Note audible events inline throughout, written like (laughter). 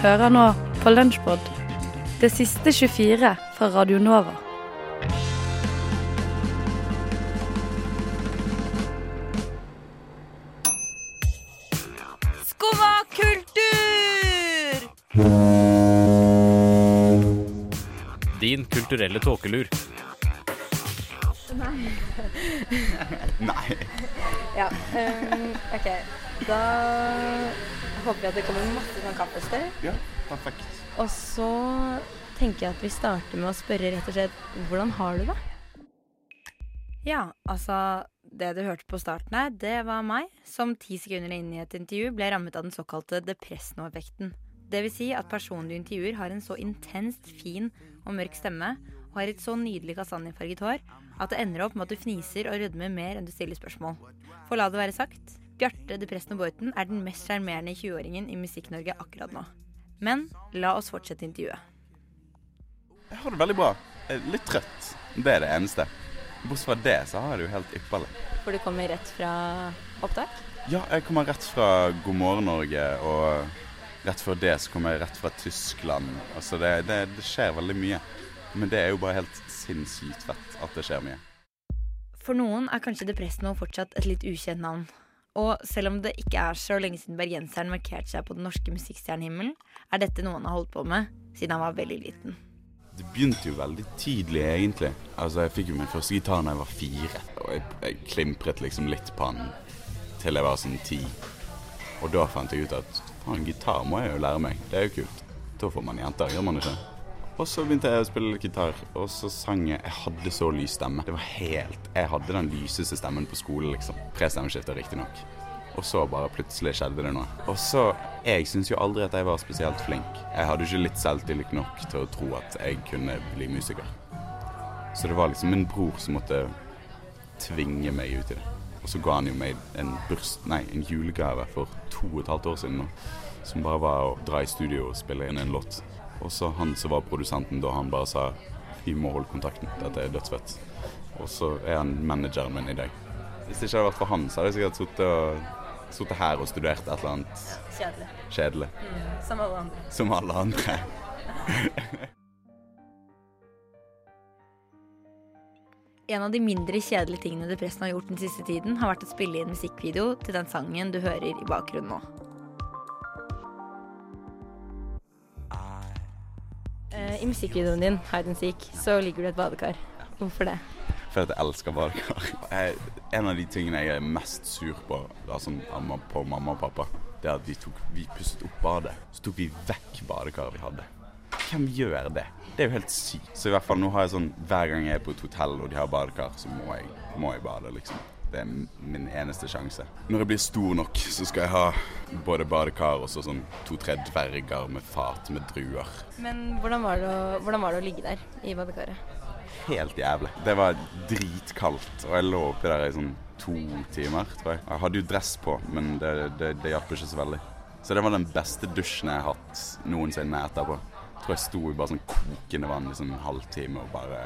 Hører nå på Lunsjpod, det siste 24 fra Radio Nova. Skumma kultur! Din kulturelle tåkelur. Nei. Nei. (laughs) Ja, Um, ok. Da håper jeg at det kommer masse sånn kaffestøy. Ja, perfekt. Og så tenker jeg at vi starter med å spørre rett og slett hvordan har du det? Ja, altså Det du hørte på starten her, det var meg som ti sekunder inn i et intervju ble rammet av den såkalte depressno-effekten. Det vil si at personen du intervjuer har en så intenst fin og mørk stemme og har et så nydelig kastanjefarget hår at det ender opp med at du fniser og rødmer mer enn du stiller spørsmål. For la det være sagt, Bjarte og Bøyten er den mest sjarmerende 20-åringen i Musikk-Norge akkurat nå. Men la oss fortsette intervjuet. Jeg har det veldig bra. Litt trøtt. Det er det eneste. Bortsett fra det, så har jeg det jo helt ypperlig. For du kommer rett fra opptak? Ja, jeg kommer rett fra God morgen Norge, og rett før det så kommer jeg rett fra Tyskland. Altså det, det, det skjer veldig mye. Men det er jo bare helt sinnssykt fett at det skjer mye. For noen er kanskje Depresno fortsatt et litt ukjent navn. Og selv om det ikke er så lenge siden bergenseren markerte seg på den norske musikkstjernehimmelen, er dette noe han har holdt på med siden han var veldig liten. Det begynte jo veldig tidlig, egentlig. Altså, Jeg fikk jo min første gitar da jeg var fire. Og jeg, jeg klimpret liksom litt på den til jeg var sånn ti. Og da fant jeg ut at faen, gitar må jeg jo lære meg. Det er jo kult. Da får man jenter, gjør man ikke? Og så begynte jeg å spille gitar, og så sang jeg Jeg hadde så lys stemme. Det var helt Jeg hadde den lyseste stemmen på skolen, liksom. Prestemmeskifte, riktignok. Og så bare plutselig skjedde det noe. Og så Jeg syns jo aldri at jeg var spesielt flink. Jeg hadde ikke litt selvtillit nok til å tro at jeg kunne bli musiker. Så det var liksom min bror som måtte tvinge meg ut i det. Og så ga han jo meg en, burs, nei, en julegave for to og et halvt år siden nå, som bare var å dra i studio og spille inn en låt. Og så han som var produsenten da, han bare sa vi må holde kontakten, dette er dødsfett. Og så er han manageren min i dag. Hvis det ikke hadde vært for han, så hadde jeg sikkert sittet og sittet her og studert et eller annet Kjedelig. kjedelig. Som alle andre. Som alle andre. (laughs) En av de mindre kjedelige tingene Depressen har gjort den siste tiden, har vært å spille inn musikkvideo til den sangen du hører i bakgrunnen nå. Eh, I musikkvideoen din, Hide and Seek, så ligger du i et badekar. Hvorfor det? For jeg elsker badekar. En av de tingene jeg er mest sur på altså, på mamma og pappa, det er at vi, tok, vi pusset opp badet. Så tok vi vekk badekaret vi hadde. Hvem gjør det? Det er jo helt sykt. Så i hvert fall nå har jeg sånn hver gang jeg er på et hotell og de har badekar, så må jeg, må jeg bade, liksom. Det er min eneste sjanse. Når jeg blir stor nok, så skal jeg ha både badekar og så sånn to-tre dverger med fat med druer. Men hvordan var, å, hvordan var det å ligge der i badekaret? Helt jævlig. Det var dritkaldt, og jeg lå oppi der i sånn to timer, tror jeg. Jeg hadde jo dress på, men det, det, det hjalp ikke så veldig. Så det var den beste dusjen jeg har hatt noensinne etterpå. Jeg tror jeg sto i bare sånn kokende vann i sånn en halvtime og bare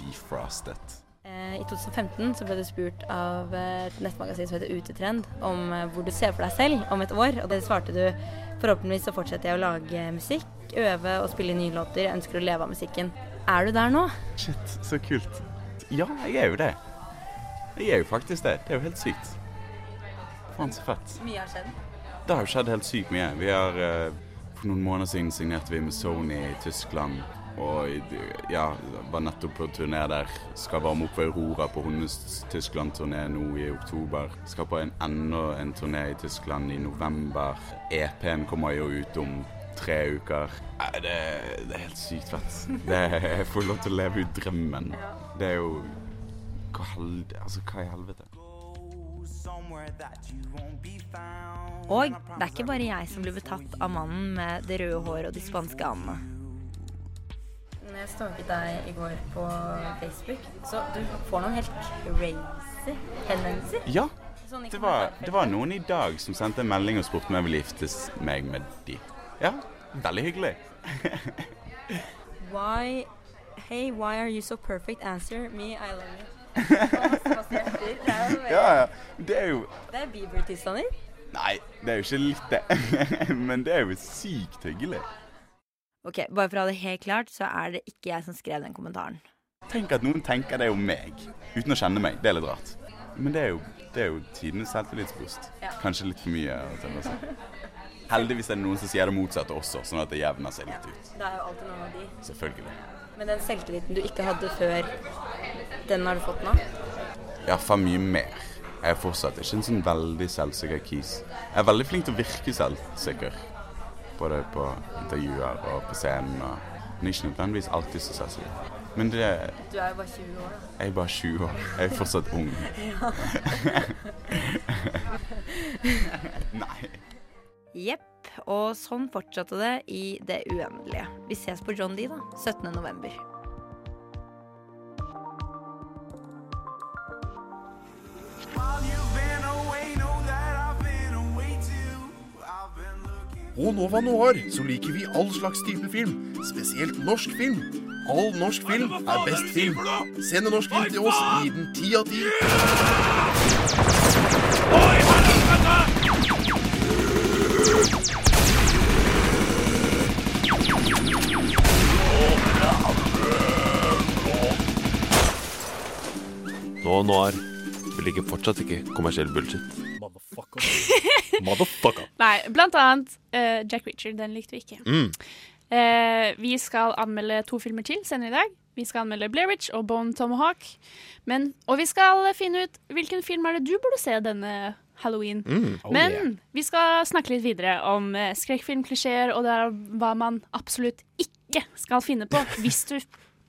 defrostet. Eh, I 2015 så ble du spurt av et nettmagasin som heter Utetrend om eh, hvor du ser for deg selv om et år. Og det svarte du forhåpentligvis så fortsetter jeg å lage musikk, øve og spille nye låter. Jeg ønsker å leve av musikken. Er du der nå? Shit, så kult. Ja, jeg er jo det. Jeg er jo faktisk det. Det er jo helt sykt. Faen, så fett. Mye har skjedd. Det har jo skjedd helt sykt mye. Vi har eh, For noen måneder siden signerte vi med Sony i Tyskland. Og ja, var nettopp på turné der. Skal varme opp for Aurora på hennes Tyskland-turné nå i oktober. Skal på en enda en turné i Tyskland i november. EP-en kommer jo ut om tre uker. Det, det er helt sykt fett. Det, jeg får lov til å leve ut drømmen. Det er jo Hva, altså, hva i helvete? Og det er ikke bare jeg som blir betatt av mannen med det røde håret og de spanske andene. Når jeg stalket deg i går på Facebook, så du får noen helt crazy henvendelser. Ja. Sånn Det var, det var noen i dag som sendte en melding og spurte om jeg ville giftes meg med de. Ja, veldig hyggelig. Why Hey, why are you so perfect? Answer me, I love you. (laughs) Ja, ja. Det er jo Det er Bieber-tilstander. Nei, det er jo ikke litt det. (laughs) Men det er jo sykt hyggelig. Ok, Bare for å ha det helt klart, så er det ikke jeg som skrev den kommentaren. Tenk at noen tenker det om meg, uten å kjenne meg. Det er litt rart. Men det er jo, det er jo tidenes selvtillitsboost. Ja. Kanskje litt for mye. å tenne altså. Heldigvis er det noen som sier det motsatte også, sånn at det jevner seg litt ut. Det er jo alltid noen av de. Selvfølgelig. Men den selvtilliten du ikke hadde før, den har du fått nå? Iallfall mye mer. Jeg er fortsatt ikke en sånn veldig selvsikker kis. Jeg er veldig flink til å virke selvsikker. Både på intervjuer og på scenen. Og men ikke nødvendigvis alltid så selvsikker. Men det Du er jo bare 20 år, da. Jeg er bare 20 år. Jeg er fortsatt ung. (laughs) (laughs) Nei. Jepp. Og sånn fortsatte det i det uendelige. Vi ses på John D, da. 17. november. På Nova Noir så liker vi all slags type film, spesielt norsk film. All norsk film er best film. Send en norsk film til oss, gi den ti av ti. Nå, Noir. Vi liker fortsatt ikke kommersiell bullshit. Motherfucker. (laughs) Nei, blant annet uh, Jack Reacher. Den likte vi ikke. Mm. Uh, vi skal anmelde to filmer til senere i dag. Vi skal anmelde Blair Witch og Bone Tomahawk. Men, og vi skal finne ut hvilken film er det du burde se denne halloween. Mm. Oh, Men yeah. vi skal snakke litt videre om uh, skrekkfilmklisjeer, og det er hva man absolutt ikke skal finne på hvis du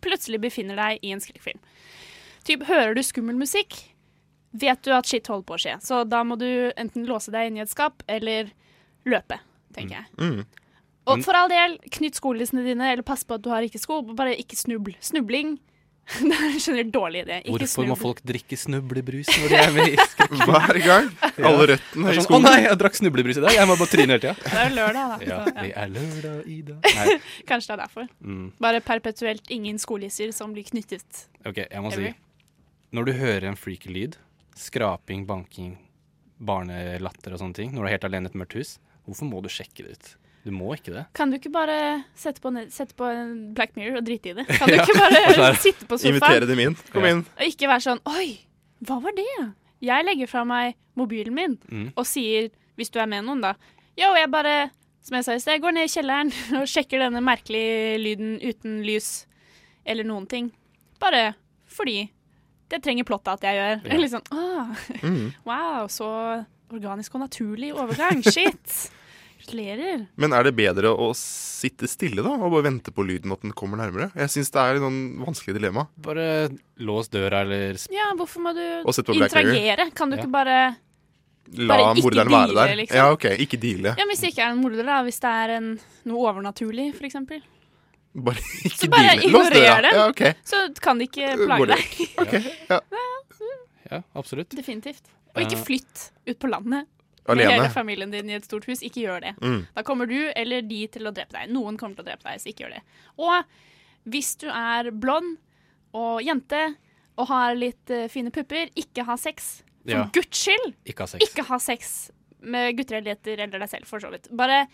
plutselig befinner deg i en skrekkfilm. Typ, hører du skummel musikk, vet du at shit holder på å skje. Så da må du enten låse deg inn i et skap eller løpe, tenker jeg. Mm. Og for all del, knytt skolissene dine, eller pass på at du har ikke sko. Bare ikke snubl. Snubling (laughs) det er en generelt dårlig idé. Ikke Hvorfor må folk drikke snublebrus når de er med i (laughs) skrekkfilm? Hver gang. Alle røttene i skolen. Å nei, jeg drakk snublebrus i dag. Jeg må bare tryne hele tida. Det er jo lørdag, da. (laughs) Ja, det er lørdag i dag. Nei. Kanskje det er derfor. Mm. Bare perpetuelt ingen skolisser som blir knyttet. OK, jeg må si. Når du hører en freaky lyd, skraping, banking, barnelatter og sånne ting, når du er helt alene i et mørkt hus, hvorfor må du sjekke det ut? Du må ikke det. Kan du ikke bare sette på, sette på en Black Mirror og drite i det? (laughs) Kan du Ja. ikke bare sitte på sofaen Invitere dem inn. Kom Ja. inn. og ikke være sånn Oi, hva var det? Jeg legger fra meg mobilen min Mm. og sier, hvis du er med noen, da Yo, jeg bare, som jeg sa i sted, går ned i kjelleren (laughs) og sjekker denne merkelige lyden uten lys eller noen ting. Bare fordi det trenger plottet at jeg gjør. Ja. Litt sånn ah, Mm. (laughs) Wow, så organisk og naturlig overgang. (laughs) Shit. Gratulerer. Men er det bedre å sitte stille da, og bare vente på lyden at den kommer nærmere? Jeg syns det er et vanskelig dilemma. Bare lås døra eller Ja, hvorfor må du interagere? Kan du Ja. ikke bare La morderen være der. liksom. Ja, ok, ikke deale. Ja, Hvis det ikke er en morder, da. Hvis det er en, noe overnaturlig, eksempel. Bare (laughs) ikke Så bare ignorer dem. Ja, okay. Så kan de ikke plage deg. Okay, (laughs) ja. Ja, absolutt. Definitivt. Og ikke Eh. flytt ut på landet med hele familien din i et stort hus. Ikke gjør det. Mm. Da kommer du eller de til å drepe deg. Noen kommer til å drepe deg, så ikke gjør det. Og hvis du er blond og jente og har litt uh, fine pupper, ikke ha sex. For Ja. guds skyld, Ikke ha sex. ikke ha sex med gutter eller jenter eller deg selv, for så vidt. Bare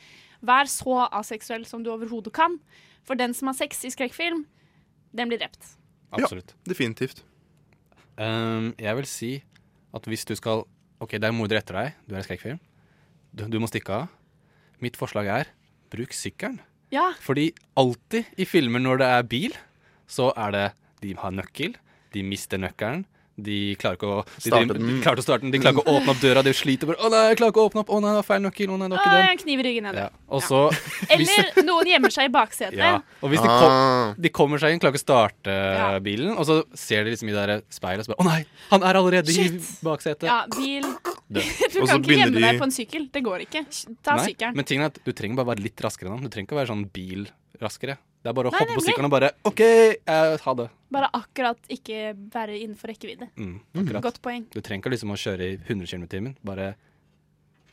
vær så aseksuell som du overhodet kan. For den som har sex i skrekkfilm, den blir drept. Absolutt. Definitivt. Um, jeg vil si at hvis du skal OK, det er morder etter deg, du er i skrekkfilm. Du, du må stikke av. Mitt forslag er bruk sykkelen. Ja, Fordi alltid i filmer når det er bil, så er det de har nøkkel, de mister nøkkelen. De klarer ikke å de, driver, de, den. de klarer å starte den, de klarer ikke å åpne opp døra, de sliter bare 'Å nei, jeg klarer ikke å åpne opp. Å nei, det var feil nøkkel. Å nei, det var ikke den'. en kniv i ryggen. Ja. Ja. (laughs) Eller noen gjemmer seg i baksetet. ja. Og hvis de, kom, Ah. de kommer seg inn, klarer ikke å starte Ja. bilen, og så ser de liksom i det speilet og så bare 'Å nei, han er allerede i baksetet'. Ja, bil (laughs) (laughs) Du kan ikke gjemme de- deg på en sykkel. Det går ikke. Ta sykkelen. men tingen er at du trenger bare være litt raskere enn han. Du trenger ikke å være sånn bil raskere. Det er bare å Nei, hoppe på nemlig. sykkelen og bare OK, eh, ha det. Bare akkurat ikke være innenfor rekkevidde. Mm, akkurat. Godt poeng. Du trenger ikke liksom å kjøre i 100 km i timen. Bare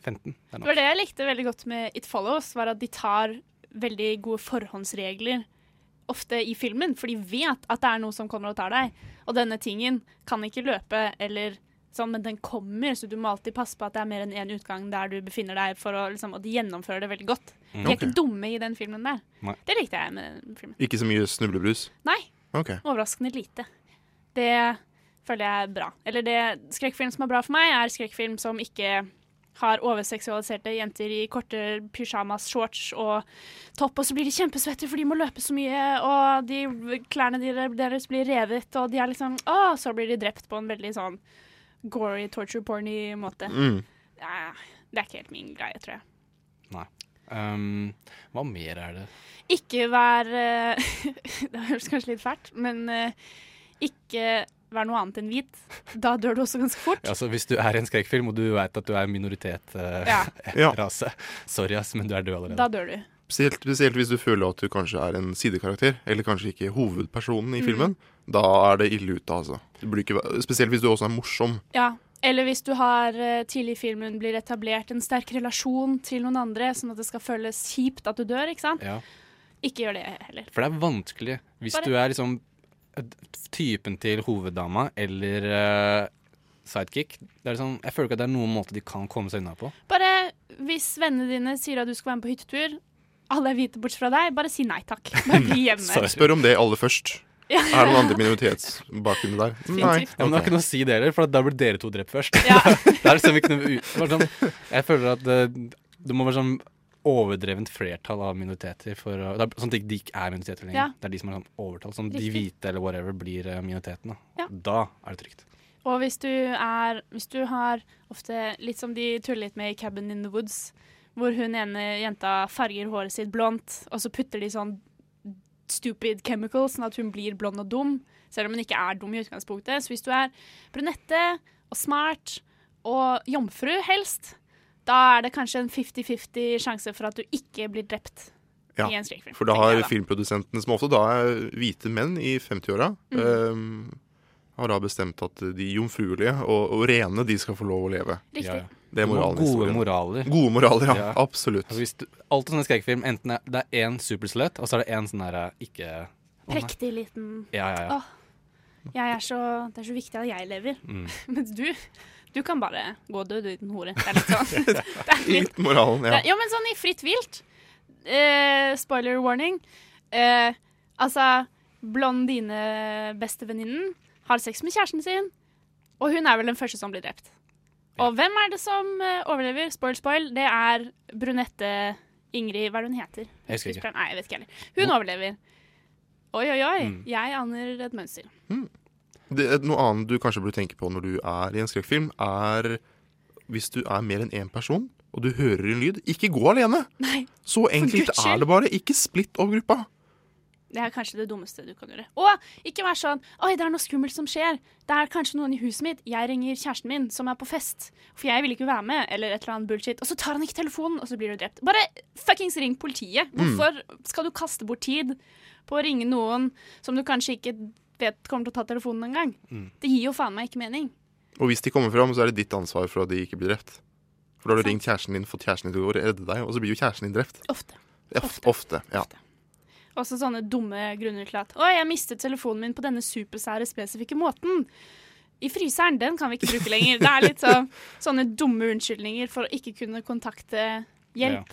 15. Det er Det var det jeg likte veldig godt med It Follows, var at de tar veldig gode forhåndsregler ofte i filmen, for de vet at det er noe som kommer og tar deg. Og denne tingen kan ikke løpe eller sånn, men den kommer, så du må alltid passe på at det er mer enn én utgang der du befinner deg, for å, liksom, at de gjennomfører det veldig godt. Mm. De er okay. ikke dumme i den filmen der. Nei. Det likte jeg med den filmen. Ikke så mye snublebrus. Nei, Okay. overraskende lite. Det føler jeg er bra. Eller det skrekkfilm som er bra for meg, er skrekkfilm som ikke har overseksualiserte jenter i korte pyjamas, shorts og topp, og så blir de kjempesvette for de må løpe så mye, og de klærne deres blir revet, og de er liksom Å, så blir de drept på en veldig sånn gory, torture porny måte. Mm. Ja, det er ikke helt min greie, tror jeg. Nei. Um, hva mer er det? Ikke vær eh, (laughs) Det høres kanskje litt fælt, men eh, ikke vær noe annet enn hvit. Da dør du også ganske fort. Altså, hvis du er i en skrekkfilm og du vet at du er minoritet uh, Ja. (laughs) Ja. rase Sorry, ass, men du er død allerede. Da dør du. Spesielt, spesielt hvis du føler at du kanskje er en sidekarakter, eller kanskje ikke hovedpersonen i Mm. filmen. Da er det ille ute, altså. Ikke, spesielt hvis du også er morsom. Ja. Eller hvis du har eh, tidlig i filmen blir etablert en sterk relasjon til noen andre, sånn at det skal føles kjipt at du dør, ikke sant? Ja. Ikke gjør det heller. For det er vanskelig hvis Bare- du er liksom eh, typen til hoveddama eller uh, sidekick. Det er sånn, jeg føler ikke at det er noen måte de kan komme seg unna på. Bare hvis vennene dine sier at du skal være med på hyttetur, alle er hvite bortsett fra deg, bare si nei takk. (laughs) Bare bli hjemme. Spør om det aller først. Ja. Er det noen andre minoritetsbakgrunner der? Nei. Okay. Ja, men det har ikke noe å si det heller, for da blir dere to drept først. Ja. (laughs) er liksom ikke noe ut. Sånn, jeg føler at det, det må være sånn overdrevent flertall av minoriteter for det er Sånn at de ikke er minoriteter lenger. Ja. Det er de som er sånn overtall. Sånn de hvite eller whatever blir eh, minoriteten. Da. Ja. da er det trygt. Og hvis du er Hvis du har ofte litt som de tuller litt med i Cabin in the Woods, hvor hun ene jenta farger håret sitt blondt, og så putter de sånn stupid chemicals, sånn at hun blir blond og dum, selv om hun ikke er dum i utgangspunktet. Så hvis du er brunette og smart og jomfru, helst, da er det kanskje en 50-50 sjanse for at du ikke blir drept Ja, i en skrekkfilm. For da har jeg da. filmprodusentene, som ofte da er hvite menn i 50-åra, Mm. um, har da bestemt at de jomfruelige og, og rene, de skal få lov å leve. Riktig. Ja, ja. Det er moralen Gode historien. moraler. Gode moraler, ja. Ja. Absolutt. Altså, hvis du, alt sånne skrekkfilm, enten er, det er én superslut, og så er det én sånn derre ikke Prektig liten Ja, ja, ja. Åh. jeg er så, Det er så viktig at jeg lever. Mm. (laughs) Mens du, du kan bare gå død, du liten hore. Det er litt sånn. (laughs) Det er litt, Litt moralen, ja. det, ja, men sånn i fritt vilt. Eh, spoiler warning. Eh, altså, blondine-bestevenninnen har sex med kjæresten sin, og hun er vel den første som blir drept. Ja. Og hvem er det som eh, overlever? Spoil, spoil. Det er brunette Ingrid Hva er det hun heter? Jeg husker ikke. Nei, jeg vet ikke heller. Hun overlever. Oi, oi, oi. Mm. Jeg aner et mønster. Det, noe annet du kanskje burde tenke på når du er i en skrekkfilm, er hvis du er mer enn én person, og du hører en lyd, ikke gå alene! Nei, Så enkelt er det bare. Ikke splitt opp gruppa. Det er kanskje det dummeste du kan gjøre. Og ikke vær sånn Oi, det er noe skummelt som skjer. Det er kanskje noen i huset mitt. Jeg ringer kjæresten min, som er på fest. For jeg vil ikke være med, eller et eller annet bullshit. Og så tar han ikke telefonen, og så blir du drept. Bare fuckings ring politiet. Hvorfor skal du kaste bort tid på å ringe noen som du kanskje ikke vet kommer til å ta telefonen engang? Mm. Det gir jo faen meg ikke mening. Og hvis de kommer fram, så er det ditt ansvar for at de ikke blir drept. For da har du ringt kjæresten din, fått kjæresten din til å redde deg, og så blir jo kjæresten din drept. Ofte. Ofte. Ofte. ofte. Ja. Også sånne dumme grunner til at Å, jeg mistet telefonen min på denne supersære spesifikke måten. I fryseren, den kan vi ikke bruke lenger. Det er litt så, (laughs) sånne dumme unnskyldninger for å ikke kunne kontakte hjelp.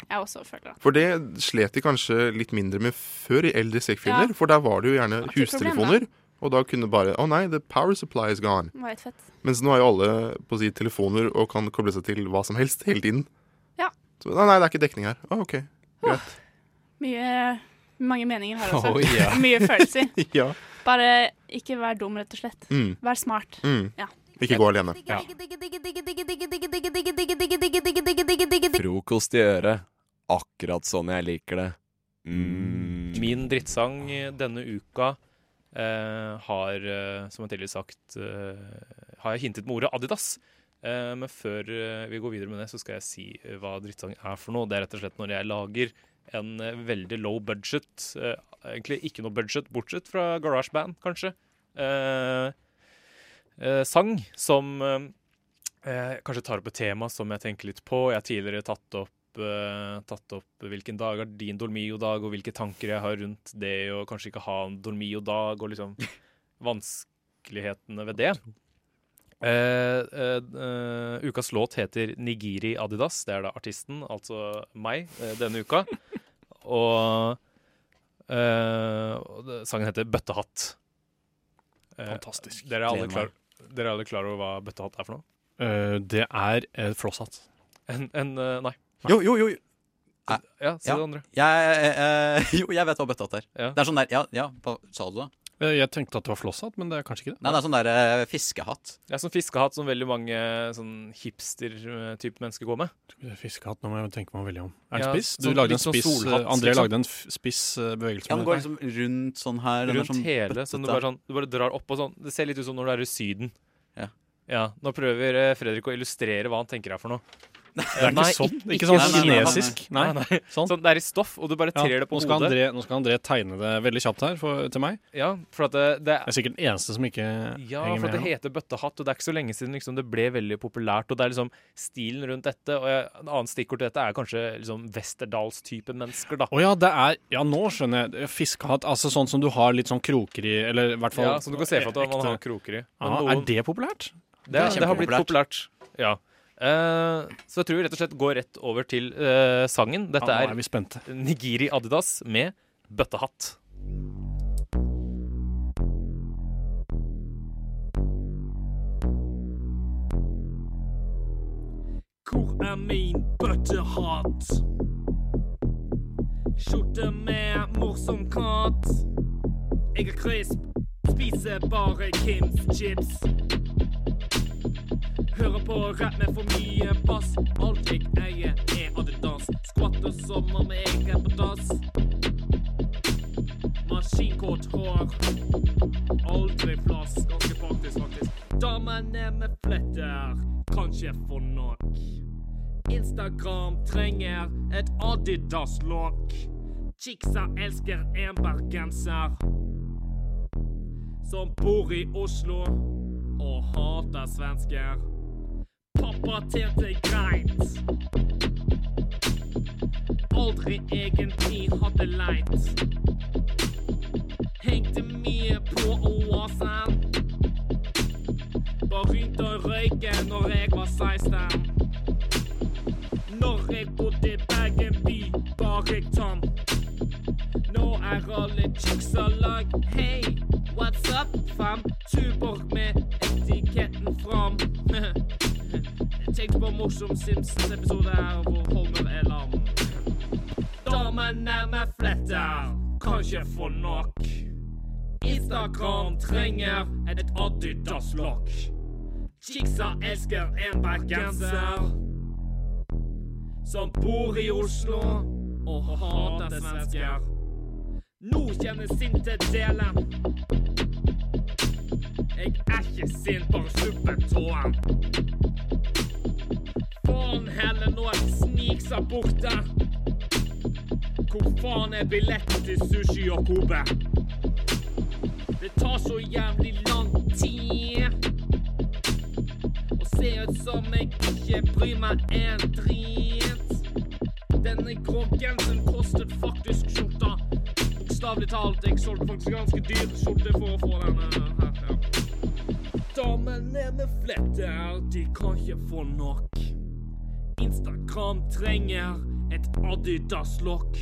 Jeg også føler at For det slet de kanskje litt mindre med før i eldre skrekkfilmer. Ja. For der var det jo gjerne Det hustelefoner. problem. Og da kunne bare Å nei, the power supply is gone. det. Mens nå har jo alle på å si, telefoner og kan koble seg til hva som helst hele tiden. Ja. Så nei, nei, det er ikke dekning her. Å, OK. Greit. Mye mange meninger her også. Oh, ja. (laughs) Mye følelser. (laughs) ja. Bare ikke vær dum, rett og slett. Mm, Vær smart. mm. Ja. Ikke gå alene. Ja. Frokost i øret. Akkurat sånn jeg liker det. Mm. Min drittsang denne uka eh, har, eh, som jeg tidligere sagt, eh, har jeg hintet med ordet Adidas. Eh, men før eh, vi går videre med det, så skal jeg si eh, hva drittsang er for noe. Det er rett og slett når jeg lager en eh, veldig low budget, eh, egentlig ikke noe budget, bortsett fra Garage Band, kanskje, eh, sang som kanskje tar opp et tema som jeg tenker litt på. Jeg har tidligere tatt opp tatt opp hvilken dag er din Dolmio-dag, og hvilke tanker jeg har rundt det, å kanskje ikke ha en Dolmio-dag, og liksom (laughs) vanskelighetene ved det. Eh, uh, uh, ukas låt heter Nigiri Adidas. Det er da artisten, altså meg, eh, denne uka. (laughs) Og sangen heter Bøttehatt. Eh, Fantastisk. Dere er, alle klar, dere er alle klar over hva bøttehatt er for noe? Eh, det er uh, flosshatt. En, en eh, Nei. Jo, jo, jo. Ja, si det andre. Jeg, eh, (laughs) jo, jeg vet hva bøttehatt er. Ja. Det er sånn der Ja, ja hva sa du da? Eh, Jeg tenkte at det var flosshatt, men det er kanskje ikke det. Nei, det er sånn der eh, fiskehatt. Det er sånn fiskehatt som veldig mange sånn hipster-type mennesker går med. Fiskehatt, nå må jeg tenke meg veldig om. Er den Ja, spiss? Du sånn- lagde en litt sånn spiss eh, solhatt, André liksom. lagde en f- spiss eh, bevegelse Ja, med den går det. liksom rundt sånn her. den er Rundt sånn hele, Sånn du bøttete. bare, sånn, du bare drar opp og sånn. Det ser litt ut som når du er i Syden. Ja. Ja, Nå prøver eh, Fredrik å illustrere hva han tenker er for noe. Det er ikke sånn. Ikke sånn kinesisk. Nei. Sånn. Sånn, det er i stoff, og du bare Ja, trer det på nå skal hodet. André, nå skal André tegne det veldig kjapt her for, til meg. Ja, for at det, det er sikkert den eneste som ikke Ja, henger for med. det for det heter bøttehatt, og det er ikke så lenge siden liksom, det ble veldig populært. Og det er liksom stilen rundt dette. Og jeg, en annen stikkord til dette er kanskje liksom Westerdals-type mennesker, da. Å ja, det er Ja, nå skjønner jeg. Fiskehatt, altså sånn som du har litt sånn kroker i, eller i hvert fall Ja, som du kan se for deg at man har kroker i. Men Ja, noen- Er det populært? Det, det, har blitt populært. Ja. Eh, så jeg tror vi rett og slett går rett over til uh, sangen. Dette Ja, er er. Nigiri Adidas med bøttehatt. Hvor er min bøttehatt? Skjorte med morsom katt. Jeg er crisp, spiser bare Kims chips. Hører på rap med for mye bass. Alt jeg eier er Adidas. Skvatter som om jeg er på dass. Maskinkort hår. Aldri flass. Ganske praktisk, faktisk. Damene med fletter Kanskje for nok. Instagram trenger et Adidas-lokk. Chicksa elsker en bergenser som bor i Oslo og hater svensker. Pappa tjente greit. Aldri egentlig hadde leit. Hengte mye på Oasen. Begynte å røyke når jeg var 16. Når jeg bodde i Bergen by, var jeg tom. Nå er alle chicksa lag. Hei, what's up, fam? Tuborg med etiketten fram. (laughs) Tenk på morsom Simpsons-episode her hvor Holmer er lam. Damene med fletter kan ikke få nok. Instagram trenger et Adidas-lokk. Chicksa elsker en bergenser som bor i Oslo og hater svensker. Nå kjenner sinte delen. Jeg er ikke sint, bare sluppet tåen. Faen heller nå er sniksa borte. Hvor faen er billetten til sushi og Kobe? Det tar så jævlig lang tid. Og ser ut som jeg ikke bryr meg en drit. Denne grå genseren kostet faktisk skjorta. Bokstavelig talt, jeg solgte faktisk ganske dyr skjorte for å få denne her. Damene med fletter, de kan ikke få nok. Instagram trenger et Adidas-lokk.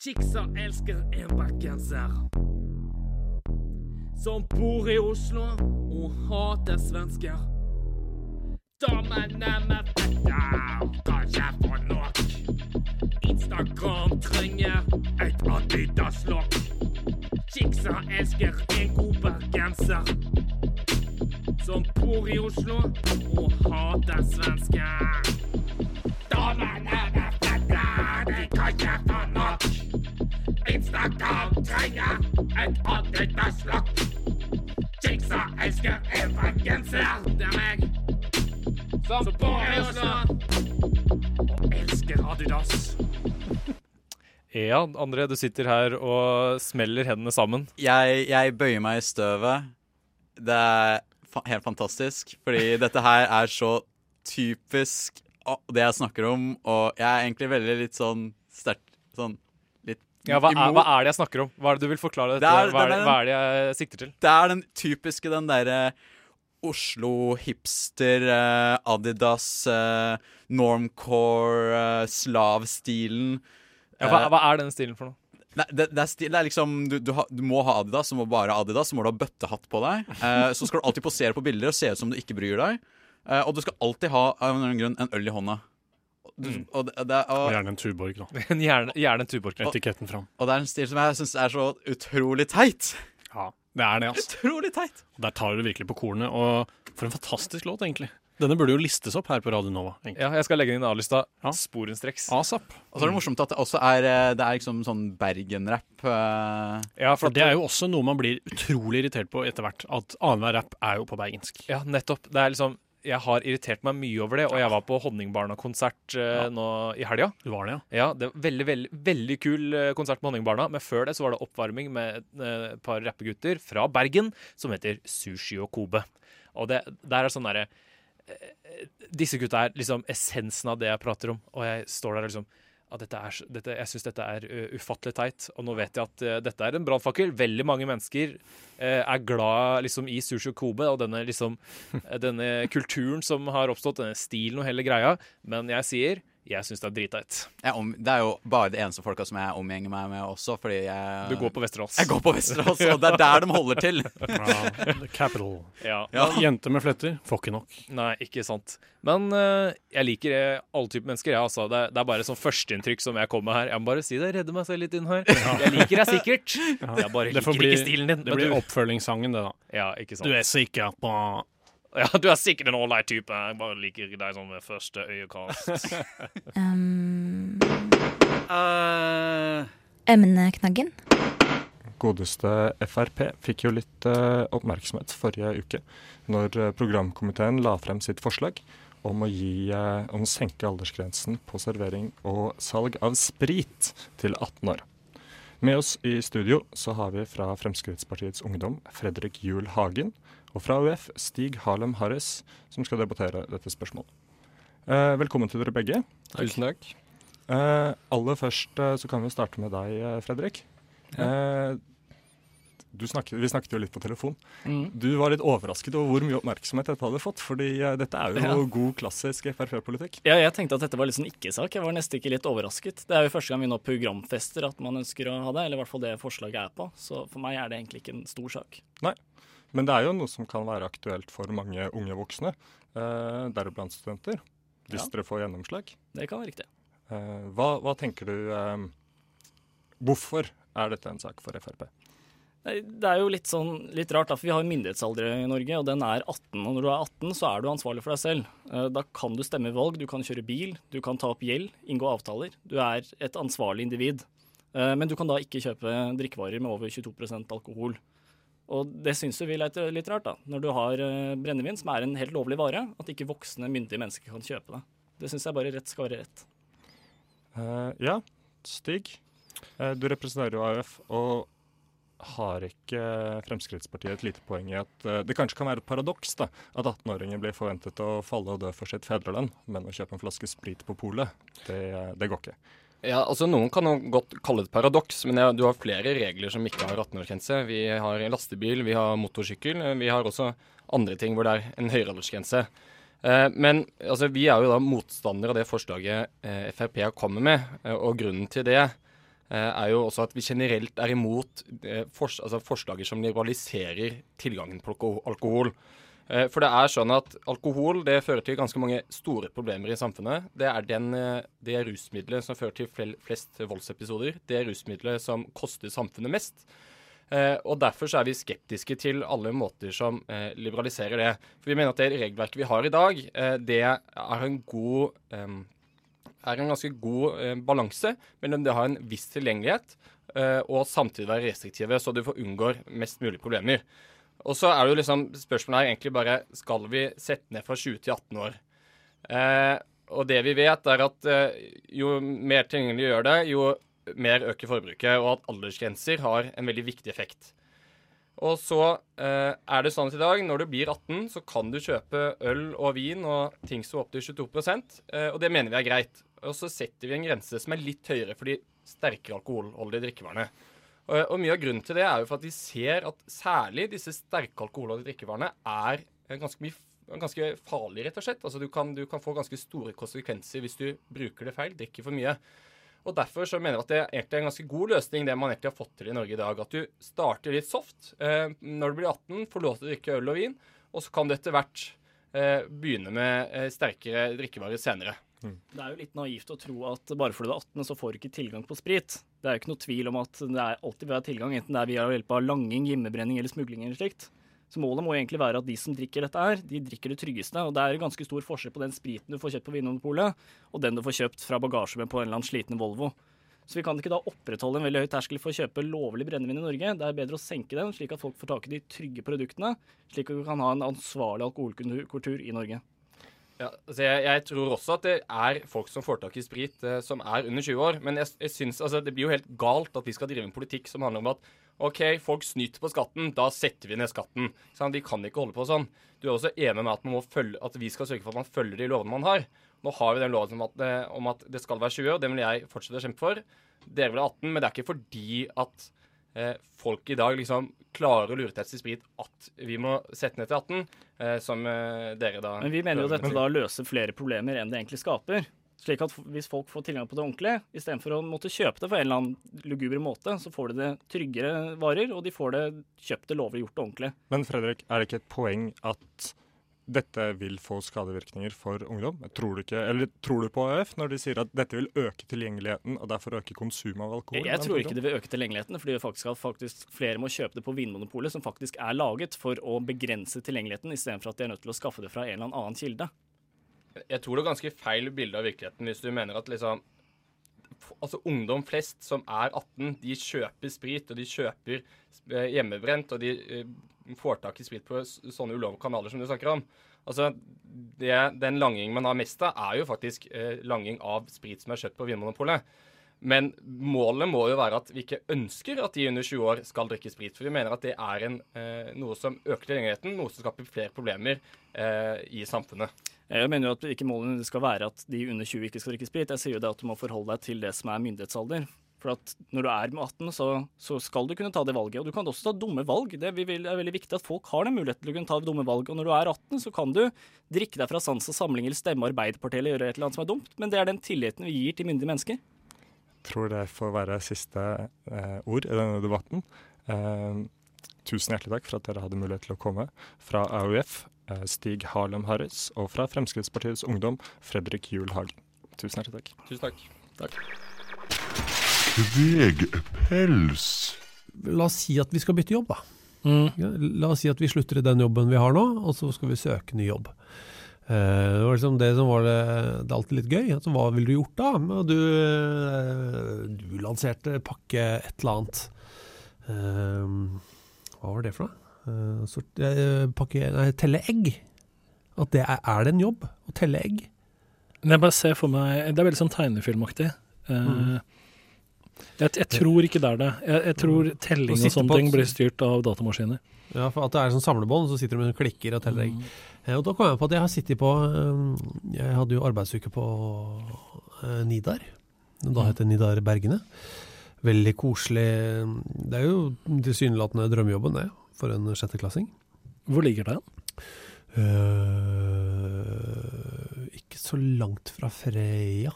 Chicksa elsker en bergenser. Som bor i Oslo og hater svensker. Damene med fetter kan ikke få nok. Instagram trenger et Adidas-lokk. Chicksa elsker en god bergenser. Som bor i Oslo og hater svensker. Damene er fletter, de kan ikke få nok. Instagram trenger et Adidas-lokk. Chicksa elsker en bergenser. Det er meg. Som bor i Oslo og elsker Adidas. Ja, André, du sitter her og smeller hendene sammen. Jeg, jeg bøyer meg i støvet. Det er fa helt fantastisk, fordi dette her er så typisk det jeg snakker om, og jeg er egentlig veldig litt sånn sterkt sånn litt Ja, hva, er, hva er det jeg snakker om? Hva er det du vil forklare? Det er- hva, er det, den hva er det jeg sikter til? Det er den typiske den derre Oslo hipster, eh, Adidas, eh, normcore, eh, slavstilen. Ja, hva, Eh, hva er den stilen for noe? Nei, det, det, er stil, det er liksom du, du, ha, du må ha Adidas, så må bare ha Adidas, så må du ha bøttehatt på deg. Eh, så skal du alltid posere på bilder og se ut som du ikke bryr deg. Eh, og du skal alltid ha av en eller annen grunn, en øl i hånda. Du, og, det, det, og, Og gjerne en Tuborg, da. (laughs) gjerne, gjerne en Tuborg. Etiketten fram. og det er en stil som jeg syns er så utrolig teit. Ja, det er det, altså. Utrolig teit. Der tar du virkelig på kornet, og for en fantastisk låt, egentlig. Denne burde jo listes opp her på Radio Nova. egentlig. Ja, jeg skal legge den inn i A-lista. Sporenstreks. ASAP. Og så er det morsomt at det også er eh, Det er liksom sånn Bergen-rapp. eh. Ja, For det er jo også noe man blir utrolig irritert på etter hvert. At annenhver rapp er jo på bergensk. Ja, nettopp. Det er liksom Jeg har irritert meg mye over det, og jeg var på Honningbarna-konsert eh, nå i helga. Du var det, ja? Ja, det var veldig, veldig, veldig kul eh, konsert med Honningbarna, men før det så var det oppvarming med et et par rappegutter fra Bergen som heter Sushi og Kobe. Og det der er sånn derre uh, Disse gutta er liksom essensen av det jeg prater om, og jeg står der og liksom dette er, dette, jeg syns dette er uh, ufattelig teit, og nå vet jeg at uh, dette er en brannfakkel. Veldig mange mennesker uh, er glad liksom, i sushi kobe og denne, liksom, (laughs) denne kulturen som har oppstått, denne stilen og hele greia, men jeg sier jeg syns det er dritteit. Jeg om, det er jo bare de eneste folka som jeg omgjenger meg med også, fordi jeg Du går på Vesterålen? Jeg går på Vesterålen, og det er der de holder til. (laughs) The capital. Ja. Ja, (laughs) Jenter med fletter får ikke nok. Nei, ikke sant. Men uh, jeg liker eh, alle typer mennesker. Ja, altså. det, det er bare sånn førsteinntrykk som jeg kommer med her. Jeg må bare si det, redde meg selv litt inn her. Jeg liker deg sikkert. Ja. Jeg bare liker bli- ikke stilen din. Det blir du- oppfølgingssangen, det, da. Ja, ikke sant. Du er sikker på Ja, du er sikkert en ålreit type. Jeg bare liker deg sånn ved første øyekast. (laughs) Um, emneknaggen. Godeste Frp fikk jo litt uh, oppmerksomhet forrige uke når eh, programkomiteen la frem sitt forslag om å, gi, uh, om å senke aldersgrensen på servering og salg av sprit til 18 år. Med oss i studio så har vi fra Fremskrittspartiets Ungdom Fredrik Juel Hagen, og fra UF Stig Harlem Harris, som skal debattere dette spørsmålet. Eh, velkommen til dere begge. Tusen takk. Eh, aller først eh, så kan vi starte med deg, Fredrik. Eh, du snakket, vi snakket jo litt på telefon. Mm. Du var litt overrasket over hvor mye oppmerksomhet dette hadde fått, fordi dette er jo Ja. god klassisk Frp-politikk. Ja, jeg tenkte at dette var litt sånn ikke-sak. Jeg var nesten ikke litt overrasket. Det er jo første gang vi nå programfester at man ønsker å ha det, eller i hvert fall det forslaget er på. Så for meg er det egentlig ikke en stor sak. Nei, men det er jo noe som kan være aktuelt for mange unge voksne, eh, deriblant studenter, hvis Ja. dere får gjennomslag. Det kan være riktig. Eh, hva, hva tenker du eh, Hvorfor er dette en sak for Frp? Det er jo litt sånn litt rart, da, for vi har myndighetsalder i Norge, og den er 18. Og når du er 18, så er du ansvarlig for deg selv. Eh, Da kan du stemme i valg, du kan kjøre bil, du kan ta opp gjeld, inngå avtaler. Du er et ansvarlig individ. Eh, Men du kan da ikke kjøpe drikkevarer med over 22% alkohol. Og det syns vi er litt, rart, da. Når du har eh, brennevin, som er en helt lovlig vare, at ikke voksne, myndige mennesker kan kjøpe det. Det syns jeg bare rett skal være rett. Uh, ja, Stig. Uh, du representerer jo AUF, og har ikke Fremskrittspartiet et lite poeng i at uh, det kanskje kan være et paradoks da, at 18-åringer blir forventet å falle og dø for sitt fedreland, men å kjøpe en flaske sprit på polet, det, det går ikke. Ja, altså Noen kan jo godt kalle det et paradoks, men jeg, du har flere regler som ikke har 18-årsgrense. Vi har lastebil, vi har motorsykkel, vi har også andre ting hvor det er en høyere aldersgrense. Eh, men altså, vi er jo da motstandere av det forslaget eh, Frp kommet med, eh, og grunnen til det eh, er jo også at vi generelt er imot eh, fors altså forslaget som liberaliserer tilgangen på alkohol. Eh, For det er sånn at alkohol det fører til ganske mange store problemer i samfunnet. Det er den, eh, det rusmiddelet som fører til flest voldsepisoder. Det rusmiddelet som koster samfunnet mest. Eh, og Derfor er vi skeptiske til alle måter som liberaliserer det. For vi mener at det regelverket vi har i dag, det er en god eh, er en ganske god balanse mellom det å ha en viss tilgjengelighet og samtidig være restriktive, så du får unngår mest mulig problemer. Og så er det jo liksom Spørsmålet er egentlig bare skal vi sette ned fra 20 til 18 år. Eh, og det vi vet, er at eh, jo mer tilgjengelig gjør det, jo mer øker forbruket, og at aldersgrenser har en veldig viktig effekt. Og så eh, er det sånn at i dag, når du blir 18, så kan du kjøpe øl og vin og ting som er opp til 22 eh, og det mener vi er greit. Og så setter vi en grense som er litt høyere for de sterkere alkoholholdige drikkevarene. Og, og mye av grunnen til det er jo for at de ser at særlig disse sterke alkoholholdige drikkevarene er eh, ganske mye ganske farlig, rett og slett. Altså, du, kan, du kan få ganske store konsekvenser hvis du bruker det feil, drikker for mye. Og Derfor så mener jeg at det egentlig er en ganske god løsning, det man egentlig har fått til i Norge i dag. At du starter litt soft. Eh, når du blir 18, får lov til å drikke øl og vin, og så kan du etter hvert eh, begynne med eh, sterkere drikkevarer senere. Det er jo litt naivt å tro at bare fordi du er 18, så får du ikke tilgang på sprit. Det er jo ikke noe tvil om at det er alltid vil være tilgang, enten det er via hjelp av langing, hjemmebrenning eller smugling eller slikt. Så målet må egentlig være at de som drikker dette her, de drikker det tryggeste. Og det er ganske stor forskjell på den spriten du får kjøpt på Vinmonopolet, og den du får kjøpt fra bagasjerommet på en eller annen sliten Volvo. Så vi kan ikke da opprettholde en veldig høy terskel for å kjøpe lovlig brennevin i Norge. Det er bedre å senke den, slik at folk får tak i de trygge produktene, slik at vi kan ha en ansvarlig alkoholkultur i Norge. Ja, altså jeg, jeg tror også at det er folk som får tak i sprit, eh, som er under 20 år. Men jeg, jeg synes, altså, det blir jo helt galt at vi skal drive en politikk som handler om at OK, folk snyter på skatten, da setter vi ned skatten. Sånn, vi kan ikke holde på sånn. Du er også enig med at, følge, at vi skal sørge for at man følger de lovene man har. Nå har vi den loven om at, eh, om at det skal være 20, og den vil jeg fortsette å kjempe for. Dere vil ha 18, men det er ikke fordi at folk i dag liksom klarer å lure til seg sprit at vi må sette ned til 18, eh, som eh, dere da Men vi mener jo at dette da løser flere problemer enn det egentlig skaper. Slik at hvis folk får tilgang på det ordentlig, istedenfor å måtte kjøpe det på en eller annen luguber måte, så får de det tryggere varer, og de får det kjøpt det lovlig gjort ordentlig. Men Fredrik, er det ikke et poeng at dette vil få skadevirkninger for ungdom? Tror du, ikke, eller tror du på AUF når de sier at dette vil øke tilgjengeligheten og derfor øke konsumet av alkohol? Jeg, tror ikke det vil øke tilgjengeligheten, fordi det faktisk faktisk flere må kjøpe det på Vinmonopolet, som faktisk er laget for å begrense tilgjengeligheten, istedenfor at de er nødt til å skaffe det fra en eller annen kilde. Jeg tror det er ganske feil bilde av virkeligheten hvis du mener at liksom Altså Ungdom flest som er 18, de kjøper sprit, og de kjøper eh, hjemmebrent, og de eh, får tak i sprit på sånne ulovlige kanaler som du snakker om. Altså, det, Den langingen man har mest av, er jo faktisk eh, langing av sprit som er kjøpt på Vinmonopolet. Men målet må jo være at vi ikke ønsker at de under 20 år skal drikke sprit. For vi mener at det er en, eh, noe som øker tilgjengeligheten, noe som skaper flere problemer eh, i samfunnet. Jeg mener jo at ikke målet skal være at de under 20 ikke skal drikke sprit. Jeg sier jo det at du må forholde deg til det som er myndighetsalder. For at når du er med 18, så, så skal du kunne ta det valget. Og du kan også ta dumme valg. Det er veldig viktig at folk har den muligheten til å kunne ta dumme valg. Og når du er 18, så kan du drikke deg fra sans og samling eller stemme Arbeiderpartiet eller gjøre et eller annet som er dumt. Men det er den tilliten vi gir til myndige mennesker. tror det får være siste eh, ord i denne debatten. Eh, tusen hjertelig takk for at dere hadde mulighet til å komme. Fra AUF, eh, Stig Harlem Harris, og fra Fremskrittspartiets Ungdom, Fredrik Juel Hagen. Tusen hjertelig takk. Tusen takk. Takk. Kvegpels. La oss si at vi skal bytte jobb, da. Mm. La oss si at vi slutter i den jobben vi har nå, og så skal vi søke ny jobb. Eh, det var liksom det som var det, det er alltid litt gøy. Altså, hva ville du gjort da? Du, eh, du lanserte pakke et eller annet. Eh, hva var det for noe? Pakke, nei, telle egg. At det er, er det en jobb å telle egg? Jeg bare ser for meg Det er veldig sånn tegnefilmaktig. Eh, Mm. Jeg, jeg tror ikke det er det. Jeg, jeg tror telling og sånne ting blir styrt av datamaskiner. Ja, for at det er sånn samlebånd, så sitter du med klikker og teller egg. Eh, Og da kom jeg på at jeg har sittet på eh, Jeg hadde jo arbeidsuke på eh, Nidar. Da heter det Nidar Bergene. Veldig koselig. Det er jo tilsynelatende drømmejobben, det, for en sjetteklassing. Hvor ligger det? Uh, ikke så langt fra Freia.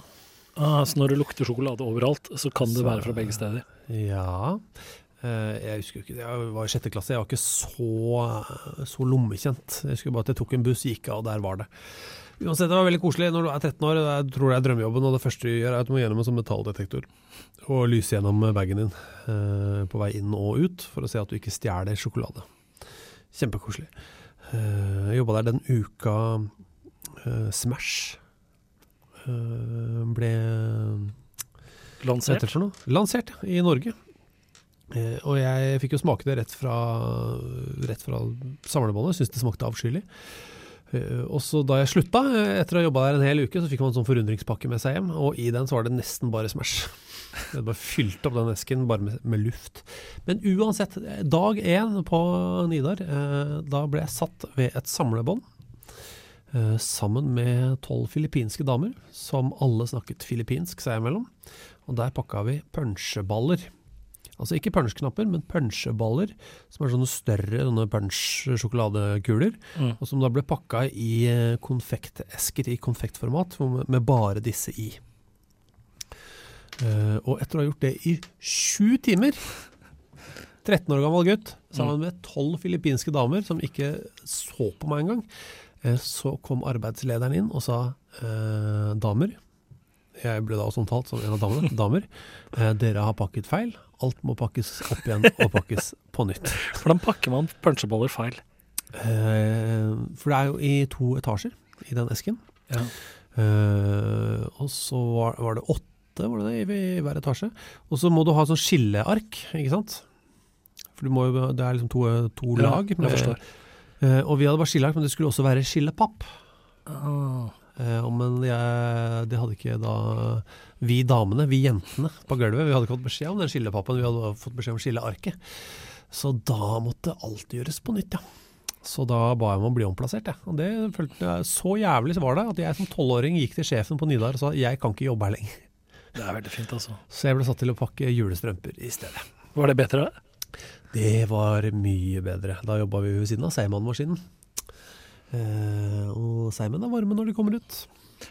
Ah, så når det lukter sjokolade overalt, så kan det Så- være fra begge steder. Ja. Eh, Jeg husker ikke, jeg var i sjette klasse, jeg var ikke så, så lommekjent. Jeg husker bare at jeg tok en buss, gikk av, og der var det. Uansett, det var veldig koselig. Når du er 13 år, jeg tror det er drømmejobben, og det første du gjør er at du må gjennom en sånn metalldetektor og lyse gjennom bagen din eh, på vei inn og ut, for å se at du ikke stjeler sjokolade. Kjempekoselig. Eh, Jeg jobba der den uka Smash ble Lansert? Det? Lansert, i Norge. Eh, og jeg fikk jo smake det rett fra, rett fra samlebåndet, syntes det smakte avskyelig. Eh, og så da jeg slutta, eh, etter å ha jobba der en hel uke, så fikk man en sånn forundringspakke med seg hjem, og i den så var det nesten bare Smash. (laughs) Jeg hadde bare fylt opp den esken bare med, med luft. Men uansett, eh, dag én på Nidar, eh, da ble jeg satt ved et samlebånd. Eh, Sammen med tolv filippinske damer, som alle snakket filippinsk seg imellom. Og der pakka vi punsjeballer. Altså ikke punsjknapper, men punsjeballer, som er sånne større sånne punch-sjokoladekuler. Mm. Og som da ble pakka i eh, konfektesker i konfektformat, med bare disse i. Eh, og etter å ha gjort det i sju timer 13 år gammel gutt sammen med 12 filippinske damer som ikke så på meg engang. Eh, Så kom arbeidslederen inn og sa eh, damer, jeg ble da også omtalt som en av damene, (laughs) damer, eh, dere har pakket feil. Alt må pakkes opp igjen og pakkes på nytt. (laughs) Hvordan pakker man puncheboller feil? Eh, for det er jo i to etasjer i den esken. Ja. Eh, og så var, var det åtte var det det, i, i hver etasje. Og så må du ha sånn skilleark, ikke sant? For du må jo, det er liksom to, to Ja, lag. jeg forstår. Eh, og vi hadde bare skilleark, men det skulle også være skillepapp. Ah. Eh, men jeg, det hadde ikke da vi damene, vi jentene på gulvet, vi hadde ikke fått beskjed om den skillepappen, vi hadde fått beskjed om skillearket. Så da måtte alt gjøres på nytt, ja. Så da ba jeg om å bli omplassert, jeg. Og det følte jeg så jævlig var det at jeg som tolvåring gikk til sjefen på Nidar og sa jeg kan ikke jobbe her lenger. Det er veldig fint, altså. Så jeg ble satt til å pakke julestrømper i stedet. Var det bedre? Det var mye bedre. Da jobba vi ved siden av Seigmann-maskinen. Eh, og Seigmenn er varme når de kommer ut.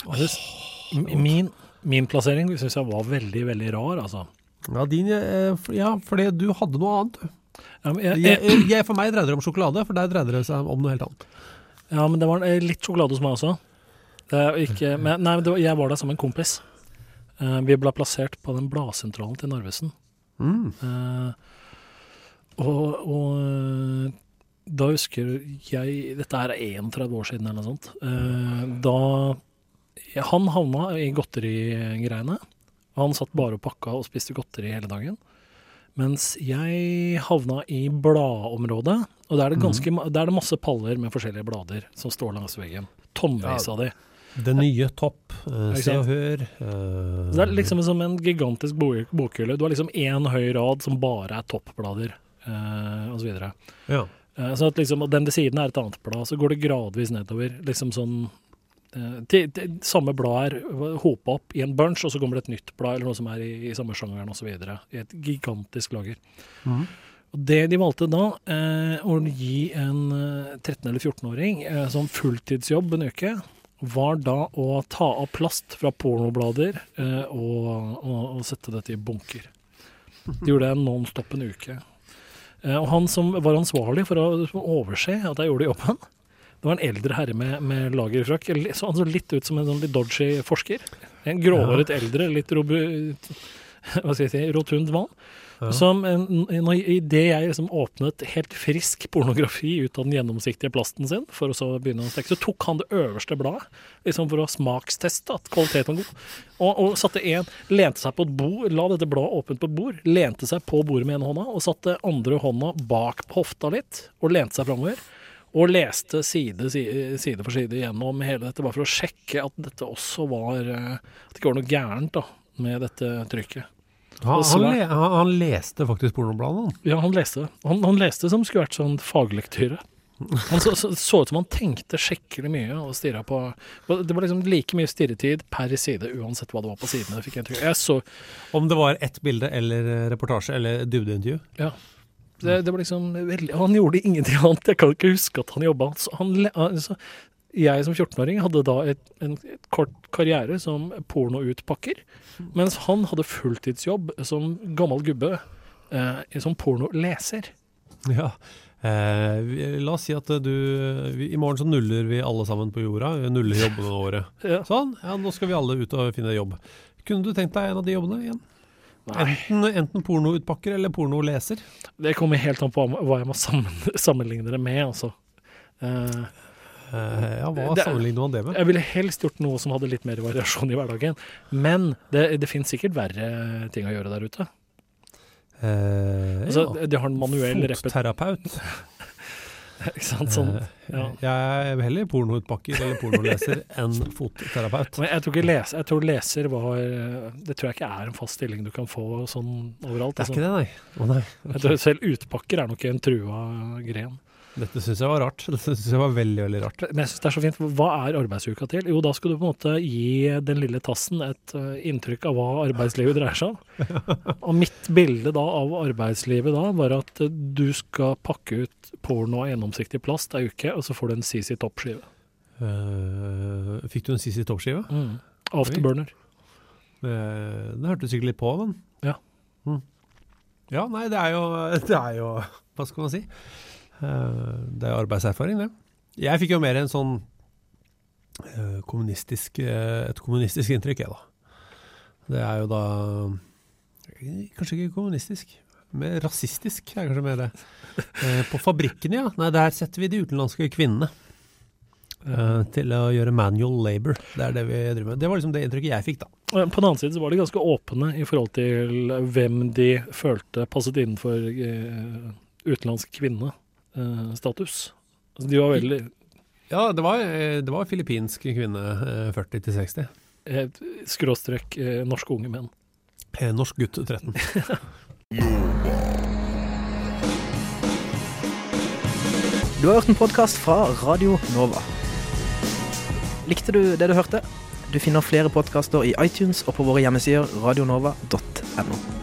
Oh, min, min plassering syns jeg var veldig, veldig rar, altså. Ja, din, eh, ja, fordi du hadde noe annet. du. Ja, jeg, Jeg, jeg, for meg dreide det om sjokolade, for der dreide det seg om noe helt annet. ja, men det var eh, litt sjokolade hos meg også. Det ikke, men, nei, men det var, jeg var der som en kompis. Eh, vi ble plassert på den bladsentralen til Narvesen. Mm. Eh, og, og eh, da husker jeg Dette er 31 år siden eller noe sånt. Eh, da Han havna i godterigreiene. Han satt bare og pakka og spiste godteri hele dagen. Mens jeg havna i bladområdet, og der er det, ganske, ma- der er det masse paller med forskjellige blader som står langs veggen. Tonnevis av de. Det nye topp, eh, Se og? Hør Uh, Det er liksom som en gigantisk bokhylle. Du har liksom én høy rad som bare er toppblader, eh, og så. Ja. Uh, så at liksom, den ved siden er et annet blad, så går det gradvis nedover. Liksom sånn eh, de, Samme blad er hopa opp i en bunch, og så kommer det et nytt blad eller noe som er i, i samme sjangeren osv. I et gigantisk lager. Mm. Og Det de valgte da, eh, å gi en eh, 13- eller 14-åring eh, som fulltidsjobb en uke, var da å ta av plast fra pornoblader eh, og, og, og sette dette i bunker. (laughs) De gjorde det non stop en uke. Eh, og han som var ansvarlig for å overse at jeg gjorde jobben, det var en eldre herre med, med lagerfrakk. Så han så litt ut som en sånn litt dodgy forsker. En gråhåret eldre, litt robu, (laughs) hva skal jeg si, rotund mann. Ja. Som en, en, i det jeg liksom åpnet helt frisk pornografi ut av den gjennomsiktige plasten sin, for å så begynne å stekke, så tok han det øverste bladet, liksom for å smaksteste at kvaliteten var god. Og, og satte en, lente seg på et bord, la dette bladet åpent på et bord, lente seg på bordet med ene hånda, og satte andre hånda bak på hofta litt, og lente seg framover. Og leste side, side, side for side gjennom hele dette, bare for å sjekke at dette også var eh, At det ikke var noe gærent da, med dette trykket. Han, han, le, han, han leste faktisk pornobladet. han. ja, han leste. Han, han leste som skulle vært sånn faglektyre. Han så, så, så ut som han tenkte skikkelig mye og stirra på Det var liksom like mye stirretid per side uansett hva det var på sidene. Fikk jeg, jeg så Om det var ett bilde eller eh, reportasje eller dybdeintervju. Ja. Det, det var liksom veldig Han gjorde ingenting annet. Jeg kan ikke huske at han jobba. Han, altså, jeg som 14-åring hadde da et, en et kort karriere som pornoutpakker, mens han hadde fulltidsjobb som gammel gubbe eh, som pornoleser. Ja. Eh, la oss si at eh, du vi, I morgen så nuller vi alle sammen på jorda. Vi nuller jobbene våre. (laughs) Ja. Sånn. Ja, nå skal vi alle ut og finne jobb. Kunne du tenkt deg en av de jobbene igjen? Enten, enten pornoutpakker eller pornoleser. Det kommer helt an på hva jeg må sammen, sammenligne det med, altså. Eh, ja, hva det- sammenligner man det med? Jeg ville helst gjort noe som hadde litt mer variasjon i hverdagen. Men det, det finnes sikkert verre ting å gjøre der ute. Eh, Altså, ja. de har en manuell Fotterapeut. (laughs) Ikke sant? Sånn, Eh, ja. Jeg er heller pornoutpakker eller pornoleser (laughs) enn fotterapeut. Men jeg tror, ikke leser, jeg tror leser var Det tror jeg ikke er en fast stilling du kan få sånn overalt. Det er ikke det, nei. Oh, nei. Tror selv utpakker er nok en trua gren. Dette syns jeg var rart. (laughs) Dette synes jeg var veldig, veldig rart. Men jeg synes det er så fint. Hva er arbeidsuka til? Jo, da skal du på en måte gi den lille tassen et eh, inntrykk av hva arbeidslivet dreier seg om. (laughs) Og mitt bilde da av arbeidslivet da var at du skal pakke ut porno av gjennomsiktig plast ei uke, og så får du en CC Topp-skive. Uh, fikk du en CC Topp-skive? Mm. Afterburner. Det det hørtes sikkert litt på, den. Ja. Mm. Ja, nei, det er jo (laughs) Det er jo Hva skal man si? Eh, det er arbeidserfaring, det. Jeg fikk jo mer en sånn eh, kommunistisk eh, et kommunistisk inntrykk, jeg, da. Det er jo da Kanskje ikke kommunistisk, mer rasistisk er kanskje mer det. På fabrikkene, ja. Nei, der setter vi de utenlandske kvinnene. til å gjøre manual labor. Det er det vi driver med. Det var liksom det inntrykket jeg fikk, da. På den annen side så var de ganske åpne i forhold til hvem de følte passet innenfor eh, utenlandsk kvinnestatus. Altså, de var veldig Ja, det var, eh, det var filippinsk kvinne, eh, 40 til 60. eh, Skråstrek eh, norske unge menn. Eh, Norsk gutt 13. (laughs) Du har hørt en podkast fra Radio Nova. Likte du det du hørte? Du finner flere podkaster i iTunes og på våre hjemmesider radionova.no.